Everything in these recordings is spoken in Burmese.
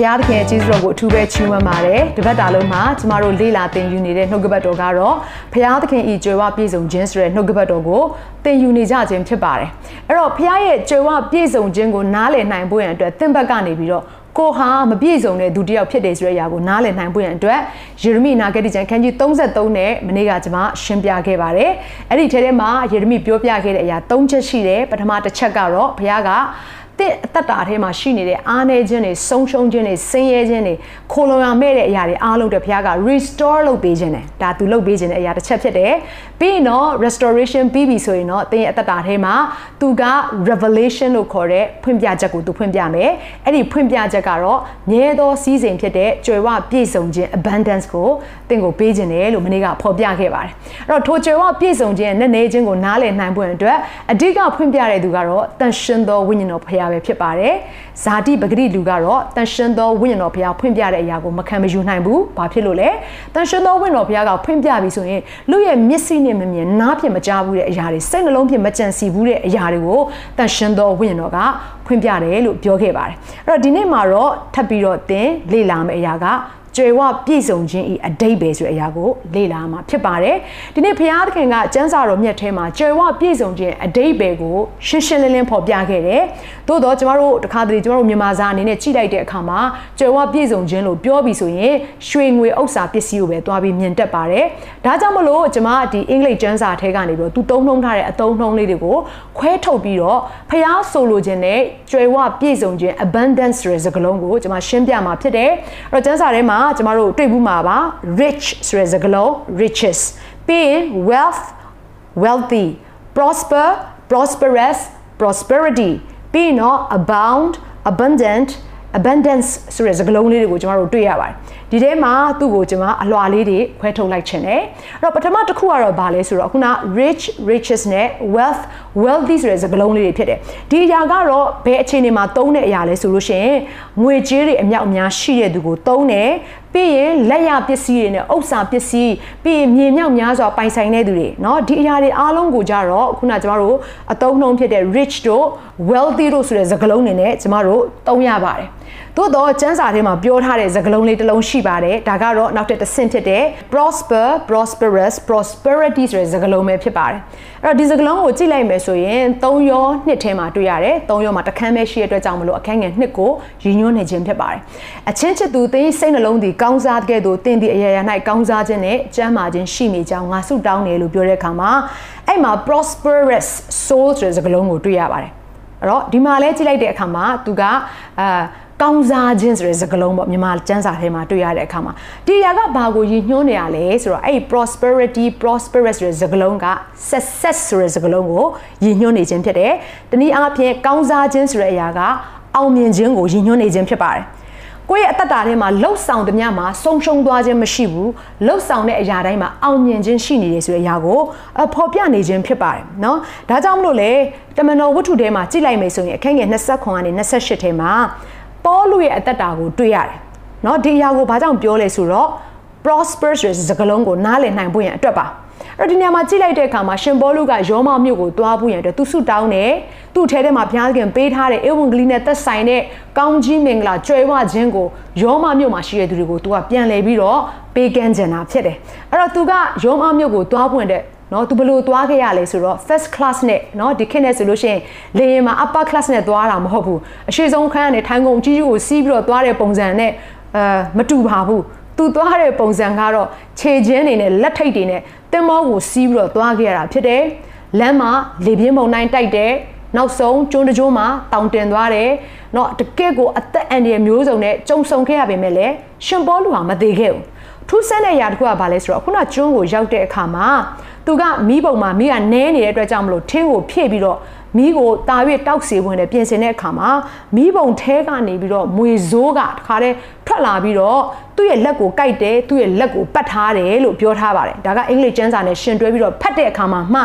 ဘုရားသခင်ရဲ့ကျေးဇူးတော်ကိုအထူးပဲချီးမွမ်းပါတယ်။ဒီဘက်တာလုံးမှာကျမတို့လေ့လာသင်ယူနေတဲ့နှုတ်ကပတ်တော်ကတော့ဘုရားသခင်ဤကြွယ်ဝပြည့်စုံခြင်းဆိုတဲ့နှုတ်ကပတ်တော်ကိုသင်ယူနေကြခြင်းဖြစ်ပါတယ်။အဲ့တော့ဘုရားရဲ့ကြွယ်ဝပြည့်စုံခြင်းကိုနားလည်နိုင်ဖို့ရန်အတွက်သင်ဘက်ကနေပြီးတော့ကိုဟာမပြည့်စုံတဲ့သူတစ်ယောက်ဖြစ်တယ်ဆိုတဲ့အရာကိုနားလည်နိုင်ဖို့ရန်အတွက်ယေရမိနာဂတိကျမ်းခန်းကြီး33နဲ့မနေ့ကကျွန်မရှင်းပြခဲ့ပါတယ်။အဲ့ဒီထဲထဲမှာယေရမိပြောပြခဲ့တဲ့အရာ၃ချက်ရှိတယ်။ပထမတစ်ချက်ကတော့ဘုရားက တဲ့တတ္တာထဲမှာရှိနေတဲ့အားနည်းခြင်းတွေဆုံးရှုံးခြင်းတွေဆင်းရဲခြင်းတွေခိုလုံရမဲ့တဲ့အရာတွေအားလုံးတွေဘုရားက restore လုပ်ပေးခြင်းတယ်ဒါသူလုပ်ပေးခြင်းတဲ့အရာတစ်ချက်ဖြစ်တယ်ပြီးရင်တော့ restoration ပြီးပြီဆိုရင်တော့သင်ရဲ့အတ္တထဲမှာသူက revelation လို့ခေါ်တဲ့ဖွင့်ပြချက်ကိုသူဖွင့်ပြမယ်အဲ့ဒီဖွင့်ပြချက်ကတော့မြဲသောစီးစိမ်ဖြစ်တဲ့ကြွယ်ဝပြည့်စုံခြင်း abundance ကိုသင်ကိုပေးခြင်းတယ်လို့မနေ့ကဖော်ပြခဲ့ပါတယ်အဲ့တော့ထိုကြွယ်ဝပြည့်စုံခြင်းနဲ့နေခြင်းကိုနားလည်နိုင်ဖို့အတွက်အဓိကဖွင့်ပြတဲ့သူကတော့တန်ရှင်သောဝိညာဉ်တော်ဖခင်ပဲဖြစ်ပါတယ်ဇာတိပဂရိလူကတော့တန်ရှင်သောဝိညာဉ်တော်ဘုရားဖွင့်ပြတဲ့အရာကိုမခံမယူနိုင်ဘူးဘာဖြစ်လို့လဲတန်ရှင်သောဝိညာဉ်တော်ဘုရားကဖွင့်ပြပြီဆိုရင်လူရဲ့မျက်စိနဲ့မမြင်နားဖြင့်မကြားဘူးတဲ့အရာတွေစိတ်နှလုံးဖြင့်မကြံစီဘူးတဲ့အရာတွေကိုတန်ရှင်သောဝိညာဉ်တော်ကဖွင့်ပြတယ်လို့ပြောခဲ့ပါတယ်အဲ့တော့ဒီနေ့မှာတော့ထပ်ပြီးတော့သင်လေ့လာမယ့်အရာက ကြွယ်ဝပြည့်စုံခြင်းဤအတိတ်ပဲဆိုတဲ့အရာကိုလေ့လာမှာဖြစ်ပါတယ်ဒီနေ့ဘုရားသခင်ကကျမ်းစာတော်မြတ်ထဲမှာကြွယ်ဝပြည့်စုံခြင်းအတိတ်ပဲကိုရှင်းရှင်းလင်းလင်းဖော်ပြခဲ့တယ်သို့တော့ကျမတို့တခါတလေကျမတို့မြန်မာစာအနေနဲ့ကြည့်လိုက်တဲ့အခါမှာကြွယ်ဝပြည့်စုံခြင်းလို့ပြောပြီးဆိုရင်ရွှေငွေဥစ္စာပစ္စည်းကိုပဲတွားပြီးမြင်တတ်ပါတယ်ဒါကြောင့်မလို့ကျမဒီအင်္ဂလိပ်ကျမ်းစာထဲကနေပြီးတော့သူသုံးနှုံးထားတဲ့အသုံးနှုံးလေးတွေကိုခွဲထုတ်ပြီးတော့ဘုရားဆိုလိုခြင်းနဲ့ကြွယ်ဝပြည့်စုံခြင်း abundance ဆိုတဲ့စကားလုံးကိုကျမရှင်းပြမှာဖြစ်တယ်အဲ့တော့ကျမ်းစာထဲမှာကျမတို့တွေ့ဘူးမှာပါ rich ဆိုတဲ့စကားလုံး riches ပြီးရင် wealth wealthy prosper prosperous prosperity ပြီးရင်တော့ abound abundant abundance ဆိုတဲ့စကားလုံးလေးတွေကိုကျမတို့တွေ့ရပါတယ်ဒီထဲမှာသူ့ကိုကျွန်မအလွာလေးတွေခွဲထုတ်လိုက်ခြင်းတယ်အဲ့တော့ပထမတစ်ခုကတော့ဗာလဲဆိုတော့ခုန rich riches နဲ့ wealth wealthy ဆိုတဲ့စကားလုံးလေးတွေဖြစ်တယ်ဒီအရာကတော့ဘယ်အခြေအနေမှာသုံးတဲ့အရာလဲဆိုလို့ရှိရင်ငွေကြေးတွေအမြောက်အများရှိတဲ့သူကိုသုံးတယ်ပြီးရင်လက်ရပစ္စည်းတွေနဲ့ဥစ္စာပစ္စည်းပြီးရင်မြေမြောက်များစွာပိုင်ဆိုင်တဲ့သူတွေเนาะဒီအရာတွေအားလုံးကိုကြတော့ခုနကျမတို့အသုံးနှုန်းဖြစ်တဲ့ rich တို့ wealthy တို့ဆိုတဲ့စကားလုံးတွေနဲ့ကျမတို့သုံးရပါတယ် သို့တော့ကျမ်းစာထဲမှာပြောထားတဲ့စကားလုံးလေးတစ်လုံးရှိပါတယ်ဒါကတော့နောက်ထပ်တစ်ဆင့်ဖြစ်တဲ့ prosper prosperous prosperity ဆိုတဲ့စကားလုံးပဲဖြစ်ပါတယ်အဲ့တော့ဒီစကားလုံးကိုကြည့်လိုက်မယ်ဆိုရင်၃ရောနှစ်ထဲမှာတွေ့ရတယ်၃ရောမှာတစ်ခန်းပဲရှိတဲ့အတွက်ကြောင့်မလို့အခန်းငယ်နှစ်ကိုရည်ညွှန်းနေခြင်းဖြစ်ပါတယ်အချင်းချစ်သူသင်စိတ်နှလုံးသည်ကောင်းစားတဲ့သို့သင်သည်အရာရာ၌ကောင်းစားခြင်းနဲ့ကျမ်းမာခြင်းရှိနေကြောင်းငါဆုတောင်းတယ်လို့ပြောတဲ့အခါမှာအဲ့မှာ prosperous soul ဆိုတဲ့စကားလုံးကိုတွေ့ရပါတယ်အဲ့တော့ဒီမှာလဲကြည့်လိုက်တဲ့အခါမှာသူကအာ ကောင်းစားခြင်းဆိုတဲ့စကားလုံးပေါ့မြန်မာကျမ်းစာထဲမှာတွေ့ရတဲ့အခါမှာဒီအရာကဘာကိုရည်ညွှန်းနေရလဲဆိုတော့အဲ့ prosperity prosperous ဆိုတဲ့စကားလုံးက success ဆိုတဲ့စကားလုံးကိုရည်ညွှန်းနေခြင်းဖြစ်တယ်။တနည်းအားဖြင့်ကောင်းစားခြင်းဆိုတဲ့အရာကအောင်မြင်ခြင်းကိုရည်ညွှန်းနေခြင်းဖြစ်ပါတယ်။ကိုယ့်ရဲ့အတ္တထဲမှာလှုပ်ဆောင်သမျှမှာဆုံးရှုံးသွားခြင်းမရှိဘူးလှုပ်ဆောင်တဲ့အရာတိုင်းမှာအောင်မြင်ခြင်းရှိနေတယ်ဆိုတဲ့အရာကိုဖော်ပြနေခြင်းဖြစ်ပါတယ်เนาะဒါကြောင့်မလို့လေတမန်တော်ဝတ္ထုထဲမှာကြည့်လိုက်မယ်ဆိုရင်အခန်းငယ်20ခွန်ကနေ28ထဲမှာ ပေါလုရဲ့အသက်တာကိုတွေ့ရတယ်เนาะဒီအရာကိုဘာကြောင့်ပြောလဲဆိုတော့ prosper ဆိုတဲ့စကားလုံးကိုနားလည်နိုင်ဖို့ရန်အတွက်ပါအဲ့ဒီနေရာမှာကြည့်လိုက်တဲ့အခါမှာရှင်ပေါလုကယောမမြို့ကိုတွားဖို့ရန်အတွက်သူဆုတောင်းတယ်သူ့ထဲထဲမှာဘုရားသခင်ပေးထားတဲ့ဧဝံဂေလိနဲ့သက်ဆိုင်တဲ့ကောင်းကြီးမင်္ဂလာကြွယ်ဝခြင်းကိုယောမမြို့မှာရှိတဲ့သူတွေကိုသူကပြန်လည်ပြီးတော့ပေးကမ်းကြတာဖြစ်တယ်အဲ့တော့သူကယောမမြို့ကိုတွားဖို့တဲ့ နော်သူဘလို့သွားခဲ့ရလဲဆိုတော့ first class နဲ့နော်ဒီခေတ်နဲ့ဆိုလို့ရှိရင်လေယာဉ်မှာ upper class နဲ့သွားတာမဟုတ်ဘူးအရှိဆုံးခန်းကနေထိုင်ကုန်ကြီးကြီးကိုစီးပြီးတော့သွားတဲ့ပုံစံနဲ့အဲမတူပါဘူးသူသွားတဲ့ပုံစံကတော့ခြေချင်းတွေနဲ့လက်ထိတ်တွေနဲ့တင်မောကိုစီးပြီးတော့သွားခဲ့ရတာဖြစ်တယ်လမ်းမှာလေပြင်းပုံတိုင်းတိုက်တယ်နောက်ဆုံးကျွန်းတကြိုးမှာတောင်တင်သွားတယ်เนาะတကယ့်ကိုအသက်အန္တရာယ်မျိုးစုံနဲ့ကြုံဆုံခဲ့ရပေမဲ့လည်းရှင်ပေါလုဟာမသေးခဲ့ဘူး ထူးဆန်းတဲ့အရာတစ်ခုကဘာလဲဆိုတော့ခုနကျွန်းကိုရောက်တဲ့အခါမှာသူကမီးပုံမှာမီးကနဲနေတဲ့အတွက်ကြောင့်မလို့ထင်းကိုဖြည့်ပြီးတော့မီးကိုတာ၍တောက်စီဝင်နဲ့ပြင်ဆင်တဲ့အခါမှာမီးပုံထဲကနေပြီးတော့မွေဆိုးကတခါတည်းထွက်လာပြီးတော့သူ့ရဲ့လက်ကိုကိုက်တယ်သူ့ရဲ့လက်ကိုပတ်ထားတယ်လို့ပြောထားပါတယ်ဒါကအင်္ဂလိပ်ကျမ်းစာနဲ့ရှင်တွဲပြီးတော့ဖတ်တဲ့အခါမှာမှ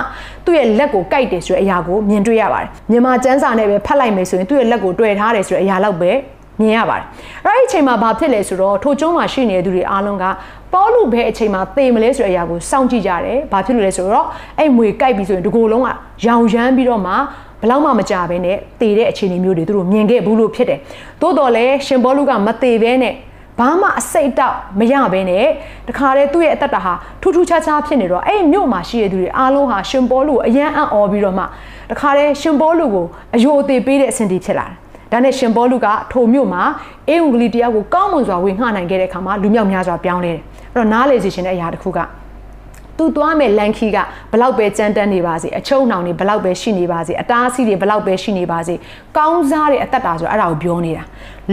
သူ့ရဲ့လက်ကိုကိုက်တယ်ဆိုတဲ့အရာကိုမြင်တွေ့ရပါတယ်မြန်မာကျမ်းစာနဲ့ပဲဖတ်လိုက်မယ်ဆိုရင်သူ့ရဲ့လက်ကိုတွေ့ထားတယ်ဆိုတဲ့အရာလောက်ပဲ မြင်ရပါတယ်။အဲ့ဒီအချိန်မှာဘာဖြစ်လဲဆိုတော့ထိုကျုံးမှာရှိနေတဲ့သူတွေအားလုံးကပေါလုဘဲအချိန်မှာသေမလဲဆိုတဲ့အရာကိုစောင့်ကြည့်ကြတယ်။ဘာဖြစ်လို့လဲဆိုတော့အဲ့မွေကြိုက်ပြီးဆိုရင်ဒီကိုယ်လုံးကရောင်ရမ်းပြီးတော့မှဘလောက်မှမကြဘဲနဲ့သေတဲ့အခြေအနေမျိုးတွေသူတို့မြင်ခဲ့ဘူးလို့ဖြစ်တယ်။သို့တော်လည်းရှင်ပေါလုကမသေဘဲနဲ့ဘာမှအစိတ်တောက်မရဘဲနဲ့တခါတည်းသူ့ရဲ့အသက်တာဟာထူးထူးခြားခြားဖြစ်နေတော့အဲ့မြို့မှာရှိတဲ့သူတွေအားလုံးဟာရှင်ပေါလုကိုအယံအံ့ဩပြီးတော့မှတခါတည်းရှင်ပေါလုကိုအယိုအသေးပေးတဲ့အဆင့်တီဖြစ်လာတယ် ဒါနဲ့ရှင်ဘောလူကထိုမြို့မှာအေဝံဂေလိတရားကိုကောင်းမွန်စွာဝေငှနိုင်ခဲ့တဲ့အခါမှာလူမြောက်များစွာပြောင်းလဲတယ်အဲ့တော့နားလေစီရှင်တဲ့အရာတစ်ခုကသူသွားမဲ့လန်ခီကဘလောက်ပဲကြမ်းတမ်းနေပါစေအချုံနှောင်တွေဘလောက်ပဲရှိနေပါစေအတားအဆီးတွေဘလောက်ပဲရှိနေပါစေကောင်းစားတဲ့အသက်တာဆိုအဲ့ဒါကိုပြောနေတာ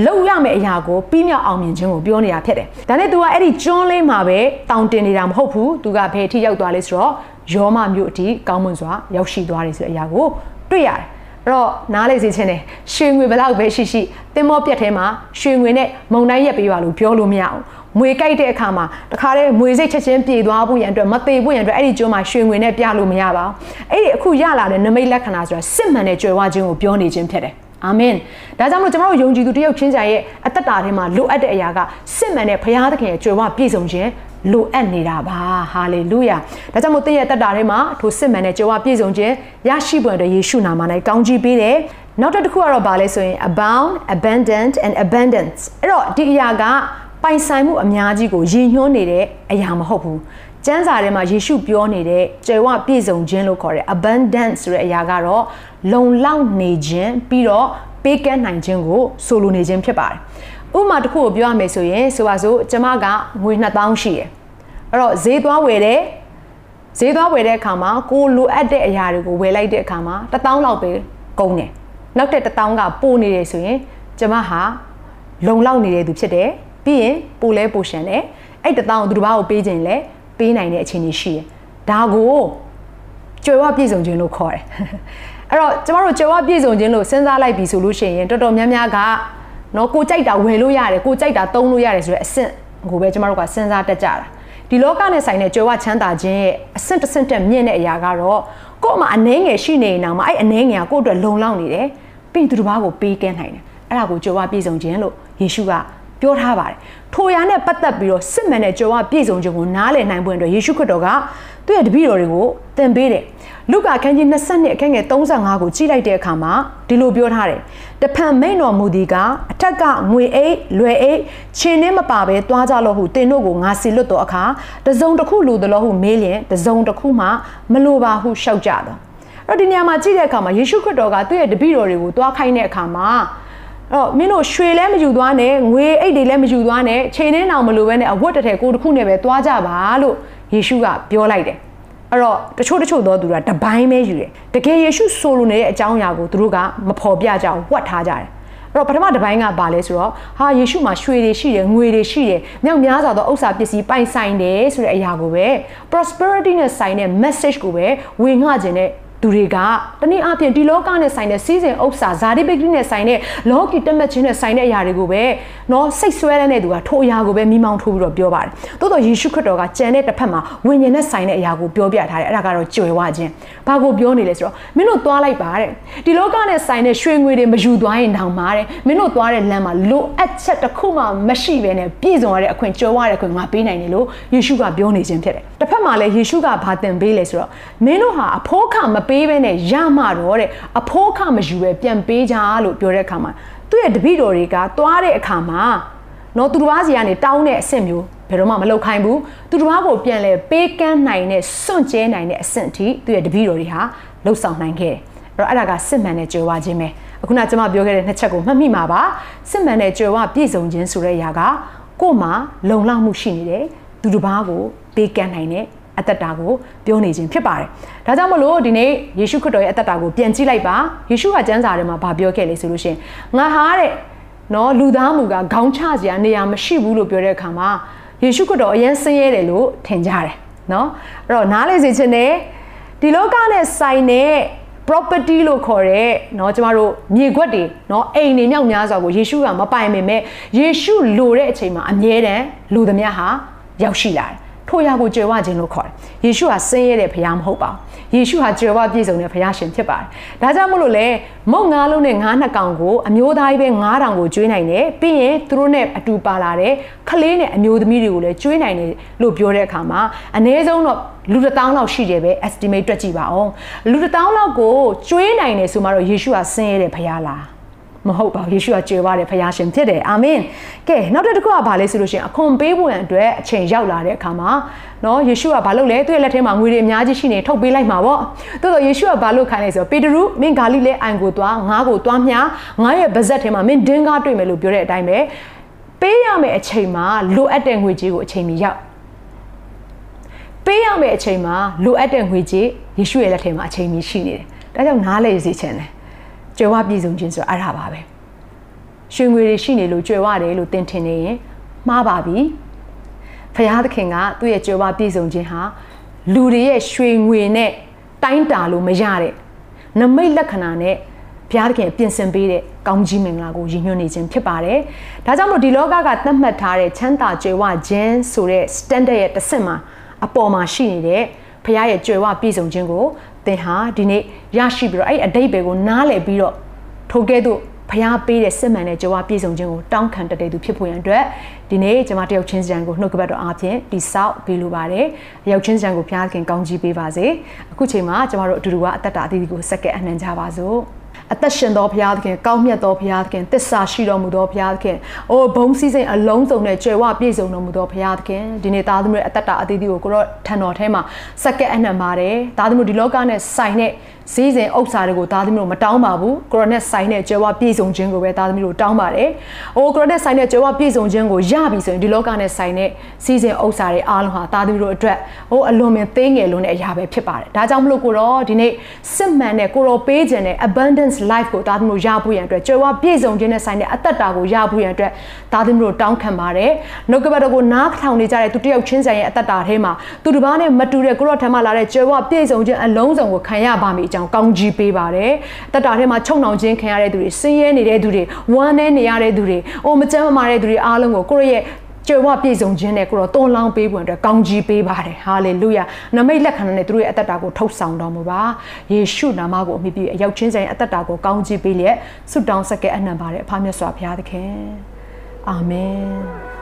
လောက်ရမယ့်အရာကိုပြီးမြောက်အောင်မြင်ခြင်းကိုပြောနေတာဖြစ်တယ်ဒါနဲ့ तू ကအဲ့ဒီကျွန်းလေးမှာပဲတောင်းတင်နေတာမဟုတ်ဘူး तू ကဘယ်အထိရောက်သွားလဲဆိုတော့ယောမမြို့အထိကောင်းမွန်စွာရောက်ရှိသွားတယ်ဆိုတဲ့အရာကိုတွေ့ရတယ် အဲ့တော့နားလေစေချင်တယ်ရွှေငွေဘလောက်ပဲရှိရှိတင်မောပြက်ထဲမှာရွှေငွေနဲ့မုံတိုင်းရက်ပေးပါလို့ပြောလို့မရအောင်မွေကြိုက်တဲ့အခါမှာတခါတည်းမွေစိတ်ချက်ချင်းပြေသွားဖို့ရန်အတွက်မသေးဖို့ရန်အတွက်အဲ့ဒီကျွန်းမှာရွှေငွေနဲ့ပြလို့မရပါဘူးအဲ့ဒီအခုရလာတဲ့နမိတ်လက္ခဏာဆိုတာစစ်မှန်တဲ့ကြွယ်ဝခြင်းကိုပြောနေခြင်းဖြစ်တယ်အာမင်ဒါကြောင့်မလို့ကျွန်တော်တို့ယုံကြည်သူတယောက်ချင်းကြရဲ့အသက်တာထဲမှာလိုအပ်တဲ့အရာကစစ်မှန်တဲ့ဘုရားသခင်ရဲ့ကြွယ်ဝပြည့်စုံခြင်း လိုအပ်နေတာပါဟာလေလုယာဒါကြောင့်မို့သင်ရဲ့တက်တာထဲမှာထိုစစ်မှန်တဲ့ကြွယ်ဝပြည့်စုံခြင်းရရှိပွင့်တဲ့ယေရှုနာမ၌ကောင်းချီးပေးတယ်နောက်တစ်ခုကတော့ဗာလဲဆိုရင် abound abundant and abundance အဲ့တော့ဒီအရာကပိုင်ဆိုင်မှုအများကြီးကိုရည်ညွှန်းနေတဲ့အရာမဟုတ်ဘူးကျမ်းစာထဲမှာယေရှုပြောနေတဲ့ကြွယ်ဝပြည့်စုံခြင်းလို့ခေါ်တဲ့ abundance ဆိုတဲ့အရာကတော့လုံလောက်နေခြင်းပြီးတော့ပေးကမ်းနိုင်ခြင်းကိုဆိုလိုနေခြင်းဖြစ်ပါတယ် ဥပမာတစ်ခုကိုပြောရမယ်ဆိုရင်ဆိုပါစို့ကျမကငွေ2000ရှိတယ်အဲ့တော့ဈေးသွားဝယ်တယ်ဈေးသွားဝယ်တဲ့အခါမှာကိုလိုအပ်တဲ့အရာတွေကိုဝယ်လိုက်တဲ့အခါမှာ1000လောက်ပဲကုန်တယ်နောက်တဲ့1000ကပိုနေတယ်ဆိုရင်ကျမဟာလုံလောက်နေတဲ့သူဖြစ်တယ်ပြီးရင်ပိုလဲပိုရှန်တယ်အဲ့1000ကိုသူတစ်ပါးကိုပေးခြင်းလဲပေးနိုင်တဲ့အခြေအနေရှိတယ်ဒါကိုကြွယ်ဝပြည့်စုံခြင်းလို့ခေါ်တယ်အဲ့တော့ကျမတို့ကြွယ်ဝပြည့်စုံခြင်းလို့စဉ်းစားလိုက်ပြီဆိုလို့ရှိရင်တော်တော်များများက နော်ကိုကြိုက်တာဝယ်လို့ရတယ်ကိုကြိုက်တာသုံးလို့ရတယ်ဆိုတဲ့အဆင့်ကိုပဲကျမတို့ကစဉ်းစားတတ်ကြတာဒီလောကနဲ့ဆိုင်တဲ့ကြွယ်ဝချမ်းသာခြင်းရဲ့အဆင့်တစ်ဆင့်တက်မြင့်တဲ့အရာကတော့ကို့မှာအနှဲငယ်ရှိနေနေအောင်မှာအဲ့အနှဲငယ်ကကို့အတွက်လုံလောက်နေတယ်ပြီးသူတစ်ပါးကိုပေးကမ်းနိုင်တယ်အဲ့ဒါကိုကြွယ်ဝပြည့်စုံခြင်းလို့ယေရှုက ပြောထားပါတယ်ထိုရာနဲ့ပတ်သက်ပြီးတော့စစ်မှန်တဲ့ကြွယ်ဝပြည့်စုံခြင်းကိုနားလည်နိုင်ဖို့အတွက်ယေရှုခရစ်တော်ကသူ့ရဲ့တပည့်တော်တွေကိုသင်ပေးတယ်လုကာခန်းကြီး20အခန်းငယ်35ကိုကြည့်လိုက်တဲ့အခါမှာဒီလိုပြောထားတယ်တဖန်မိန်တော်မူဒီကအထက်ကငွေအိတ်လွယ်အိတ်ချင်းနှင်းမပါဘဲသွားကြလို့ဟုတင်တို့ကိုငါစီလွတ်တော့အခါတစုံတစ်ခုလိုသလိုဟုမေးလျင်တစုံတစ်ခုမှမလိုပါဟုရှောက်ကြတော့အဲ့ဒီနေရာမှာကြည့်တဲ့အခါမှာယေရှုခရစ်တော်ကသူ့ရဲ့တပည့်တော်တွေကိုတွားခိုင်းတဲ့အခါမှာ တော့မင်းတို့ရွှေလည်းမယူသွားနဲ့ငွေအိတ်တွေလည်းမယူသွားနဲ့ချိန်နှင်းအောင်မလိုပဲနဲ့အဝတ်တစ်ထည်ကိုတစ်ခုနဲ့ပဲသွားကြပါလို့ယေရှုကပြောလိုက်တယ်အဲ့တော့တချို့တချို့သောသူတွေကတပိုင်းပဲယူတယ်တကယ်ယေရှုဆိုလိုနေတဲ့အကြောင်းအရာကိုသူတို့ကမဖော်ပြကြအောင်ဝတ်ထားကြတယ်အဲ့တော့ပထမတစ်ပိုင်းကပါလဲဆိုတော့ဟာယေရှုမှာရွှေတွေရှိတယ်ငွေတွေရှိတယ်မြောက်များစွာသောဥစ္စာပစ္စည်းပိုင်ဆိုင်တယ်ဆိုတဲ့အရာကိုပဲ prosperity နဲ့ဆိုင်တဲ့ message ကိုပဲဝေငှခြင်းနဲ့ သူတွေကတနည်းအားဖြင့်ဒီလောကနဲ့ဆိုင်တဲ့စီးစိမ်ဥစ္စာဇာတိပိကိနဲ့ဆိုင်တဲ့လောကီတက်မှတ်ခြင်းနဲ့ဆိုင်တဲ့အရာတွေကိုပဲเนาะစိတ်ဆွဲတဲ့သူကထိုအရာကိုပဲမိမောင်းထိုးပြီးတော့ပြောပါတယ်။သို့တော့ယေရှုခရစ်တော်ကကြံတဲ့တစ်ဖက်မှာဝိညာဉ်နဲ့ဆိုင်တဲ့အရာကိုပြောပြထားတယ်။အဲ့ဒါကတော့ကြွယ်ဝခြင်း။ဘာကိုပြောနေလဲဆိုတော့မင်းတို့သွားလိုက်ပါတဲ့။ဒီလောကနဲ့ဆိုင်တဲ့ရွှေငွေတွေမယူသွားရင်တောင်မှတဲ့မင်းတို့သွားတဲ့လမ်းမှာလိုအပ်ချက်တစ်ခုမှမရှိဘဲနဲ့ပြည့်စုံရတဲ့အခွင့်ကြွယ်ဝတဲ့အခွင့်ငါပေးနိုင်တယ်လို့ယေရှုကပြောနေခြင်းဖြစ်တယ်။တစ်ဖက်မှာလည်းယေရှုကဘာသင်ပေးလဲဆိုတော့မင်းတို့ဟာအဖိုးခမပေး ဘဲနဲ့ရမှတော့တဲ့အဖိုးခမယူပဲပြန်ပေးကြလို့ပြောတဲ့အခါမှာသူ့ရဲ့တပည့်တော်တွေကသွားတဲ့အခါမှာနော်သူတစ်ပါးစီကနေတောင်းတဲ့အဆင့်မျိုးဘယ်တော့မှမလုပ်ခိုင်းဘူးသူတစ်ပါးကိုပြန်လဲပေးကမ်းနိုင်တဲ့စွန့်ကျဲနိုင်တဲ့အဆင့်အထိသူ့ရဲ့တပည့်တော်တွေဟာလှုပ်ဆောင်နိုင်ခဲ့တယ်အဲ့တော့အဲ့ဒါကစစ်မှန်တဲ့ကြွယ်ဝခြင်းပဲအခုနကျွန်မပြောခဲ့တဲ့နှစ်ချက်ကိုမှတ်မိမှာပါစစ်မှန်တဲ့ကြွယ်ဝပြည့်စုံခြင်းဆိုတဲ့အရာကကို့မှာလုံလောက်မှုရှိနေတယ်သူတစ်ပါးကိုပေးကမ်းနိုင်တဲ့ အသက်တာကိုပြောနေခြင်းဖြစ်ပါတယ်။ဒါကြောင့်မလို့ဒီနေ့ယေရှုခရစ်တော်ရဲ့အသက်တာကိုပြန်ကြည့်လိုက်ပါ။ယေရှုကကျမ်းစာထဲမှာဗာပြောခဲ့လေဆိုလို့ရှိရင်ငါဟာတဲ့နော်လူသားမူကခေါင်းချစရာနေရာမရှိဘူးလို့ပြောတဲ့အခါမှာ ယေရှုခရစ်တော်အရင်ဆင်းရဲတယ်လို့ထင်ကြတယ်နော်အဲ့တော့နားလေစေခြင်းနဲ့ဒီလောကနဲ့ဆိုင်တဲ့ property လို့ခေါ်တဲ့เนาะကျမတို့မြေခွက်တွေเนาะအိမ်တွေမြောက်များစွာကိုယေရှုကမပိုင်ပေမဲ့ယေရှုလိုတဲ့အချိန်မှာအမြဲတမ်းလူသမျှဟာရောက်ရှိလာတယ် ထို့ရကိုကြွယ်ဝခြင်းလို့ခေါ်တယ်ယေရှုဟာဆင်းရဲတဲ့ဘုရားမဟုတ်ပါဘူးယေရှုဟာကြွယ်ဝပြည့်စုံတဲ့ဘုရားရှင်ဖြစ်ပါတယ်ဒါကြောင့်မို့လို့လေမုတ်ငါးလုံးနဲ့ငါးနှစ်ကောင်ကိုအမျိုးသားကြီးပဲငါးတောင်ကိုကျွေးနိုင်တယ်ပြီးရင်သူတို့နဲ့အတူပါလာတဲ့ခလေးနဲ့အမျိုးသမီးတွေကိုလည်းကျွေးနိုင်တယ်လို့ပြောတဲ့အခါမှာအနည်းဆုံးတော့လူတစ်တောင်းလောက်ရှိတယ်ပဲ estimate တွက်ကြည့်ပါအောင်လူတစ်တောင်းလောက်ကိုကျွေးနိုင်တယ်ဆိုမှတော့ယေရှုဟာဆင်းရဲတဲ့ဘုရားလား မဟုတ်ပါဘူးယေရှုကကြွယ်ဝတဲ့ဖခင်ရှင်ဖြစ်တယ်အာမင်ကဲနောက်တစ်ခုကဘာလဲဆိုလို့ရှိရင်အခွန်ပေးဖို့ရန်အတွက်အချိန်ရောက်လာတဲ့အခါမှာနော်ယေရှုကဘာလုပ်လဲသူ့ရဲ့လက်ထဲမှာငွေတွေအများကြီးရှိနေထုတ်ပေးလိုက်မှာပေါ့တိုးတော့ယေရှုကဘာလုပ်ခိုင်းလဲဆိုတော့ပေတရုမင်းဂါလိလဲအိုင်ကိုသွားငါးကိုသွားမြငါရဲ့ဗဇက်ထဲမှာမင်းဒင်းကားတွေ့မယ်လို့ပြောတဲ့အတိုင်းပဲပေးရမယ့်အချိန်မှာလိုအပ်တဲ့ငွေကြေးကိုအချိန်မီရောက်ပေးရမယ့်အချိန်မှာလိုအပ်တဲ့ငွေကြေးယေရှုရဲ့လက်ထဲမှာအချိန်မီရှိနေတယ်ဒါကြောင့်နားလည်စေချင်တယ် ကြွယ်ဝပြည်စုံခြင်းဆိုအဲ့ဒါပါပဲရွှေငွေတွေရှိနေလို့ကြွယ်ဝတယ်လို့သင်ထင်နေရင်မှားပါပြီဖရာသခင်ကသူ့ရဲ့ကြွယ်ဝပြည်စုံခြင်းဟာလူတွေရဲ့ရွှေငွေနဲ့တိုင်းတာလို့မရတဲ့နမိတ်လက္ခဏာနဲ့ဘုရားသခင်ပြင်ဆင်ပေးတဲ့ကောင်းကြီးမင်္ဂလာကိုရည်ညွှန်းနေခြင်းဖြစ်ပါတယ်။ဒါကြောင့်မို့ဒီလောကကသတ်မှတ်ထားတဲ့ချမ်းသာကြွယ်ဝခြင်းဆိုတဲ့ standard ရဲ့တစ်ဆင့်မှာအပေါ်မှာရှိနေတဲ့ဘုရားရဲ့ကြွယ်ဝပြည့်စုံခြင်းကို သင်ဟာဒီနေ့ရရှိပြီးတော့အဲ့အတိတ်ပဲကိုနားလည်ပြီးတော့ထိုကဲ့သို့ဖျားပေးတဲ့စစ်မှန်တဲ့ကြွားပြည့်စုံခြင်းကိုတောင်းခံတတဲ့သူဖြစ်ဖို့ရန်အတွက်ဒီနေ့ကျွန်မတယောက်ချင်းစံကိုနှုတ်ကပတ်တော်အားဖြင့်တိဆောက်ပေးလိုပါတယ်။ရောက်ချင်းစံကိုဖျားခင်ကောင်းကြီးပေးပါစေ။အခုချိန်မှာကျွန်မတို့အတူတူကအသက်တာအသီးသီးကိုစက္ကဲအနှံကြပါစို့။ အသက်ရှင်သောဘုရားသခင်ကောင်းမြတ်သောဘုရားသခင်တစ္ဆာရှိတော်မူသောဘုရားသခင်အိုဘုံစည်းစိမ်အလုံးစုံနဲ့ကြွယ်ဝပြည့်စုံတော်မူသောဘုရားသခင်ဒီနေ့သားသမီးရဲ့အသက်တာအသီးသီးကိုကိုရောထံတော်ထဲမှာစက္ကဲအနှံပါတယ်သားသမီးဒီလောကနဲ့ဆိုင်တဲ့ဈေးစဉ်ဥစ္စာတွေကိုသားသမီးတို့မတောင်းပါဘူးကိုရိုနက်ဆိုင်တဲ့ကြွယ်ဝပြည့်စုံခြင်းကိုပဲသားသမီးတို့တောင်းပါတယ်။အိုကိုရိုနက်ဆိုင်တဲ့ကြွယ်ဝပြည့်စုံခြင်းကိုရပြီဆိုရင်ဒီလောကနဲ့ဆိုင်တဲ့ဈေးစဉ်ဥစ္စာတွေအားလုံးဟာသားသမီးတို့အတွက်ဟိုအလွန်ပင်သေးငယ်လုံးတဲ့အရာပဲဖြစ်ပါတယ်။ဒါကြောင့်မလို့ကိုရောဒီနေ့စစ်မှန်တဲ့ကိုရောပေးခြင်းတဲ့ abundance life ကိုသားသမီးတို့ရဖို့ရန်အတွက်ကြွယ်ဝပြည့်စုံခြင်းနဲ့ဆိုင်တဲ့အသက်တာကိုရဖို့ရန်အတွက်သားသမီးတို့တောင်းခံပါတယ်။နှုတ်ကပတ်တော်ကိုနားထောင်နေကြတဲ့သူတယောက်ချင်းဆိုင်ရဲ့အသက်တာထဲမှာသူတစ်ပါးနဲ့မတူတဲ့ကိုရောထံမှလာတဲ့ကြွယ်ဝပြည့်စုံခြင်းအလုံးစုံကိုခံရပါမိအကြောင်းကောင်းကြီးပေးပါတယ်။တက်တာထဲမှာချုံနှောင်ခြင်းခံရတဲ့သူတွေဆင်းရဲနေတဲ့သူတွေဝမ်းနည်းနေရတဲ့သူတွေအိုမကြမ်းမမာတဲ့သူတွေအားလုံးကိုကိုယ့်ရဲ့ကြွယ်ဝပြည့်စုံခြင်းနဲ့ကိုတော့တွန်းလောင်းပေးပွင့်အတွက်ကောင်းကြီးပေးပါတယ်ဟာလေလုယာနမိတ်လက်ခံနဲ့သူတို့ရဲ့အသက်တာကိုထုတ်ဆောင်တော်မူပါယေရှုနာမကိုအမိပြုအရောက်ချင်းဆိုင်အသက်တာကိုကောင်းကြီးပေးလျက်ဆုတောင်းဆက်ကဲအနံပါတယ်အဖမြတ်စွာဘုရားသခင်အာမင်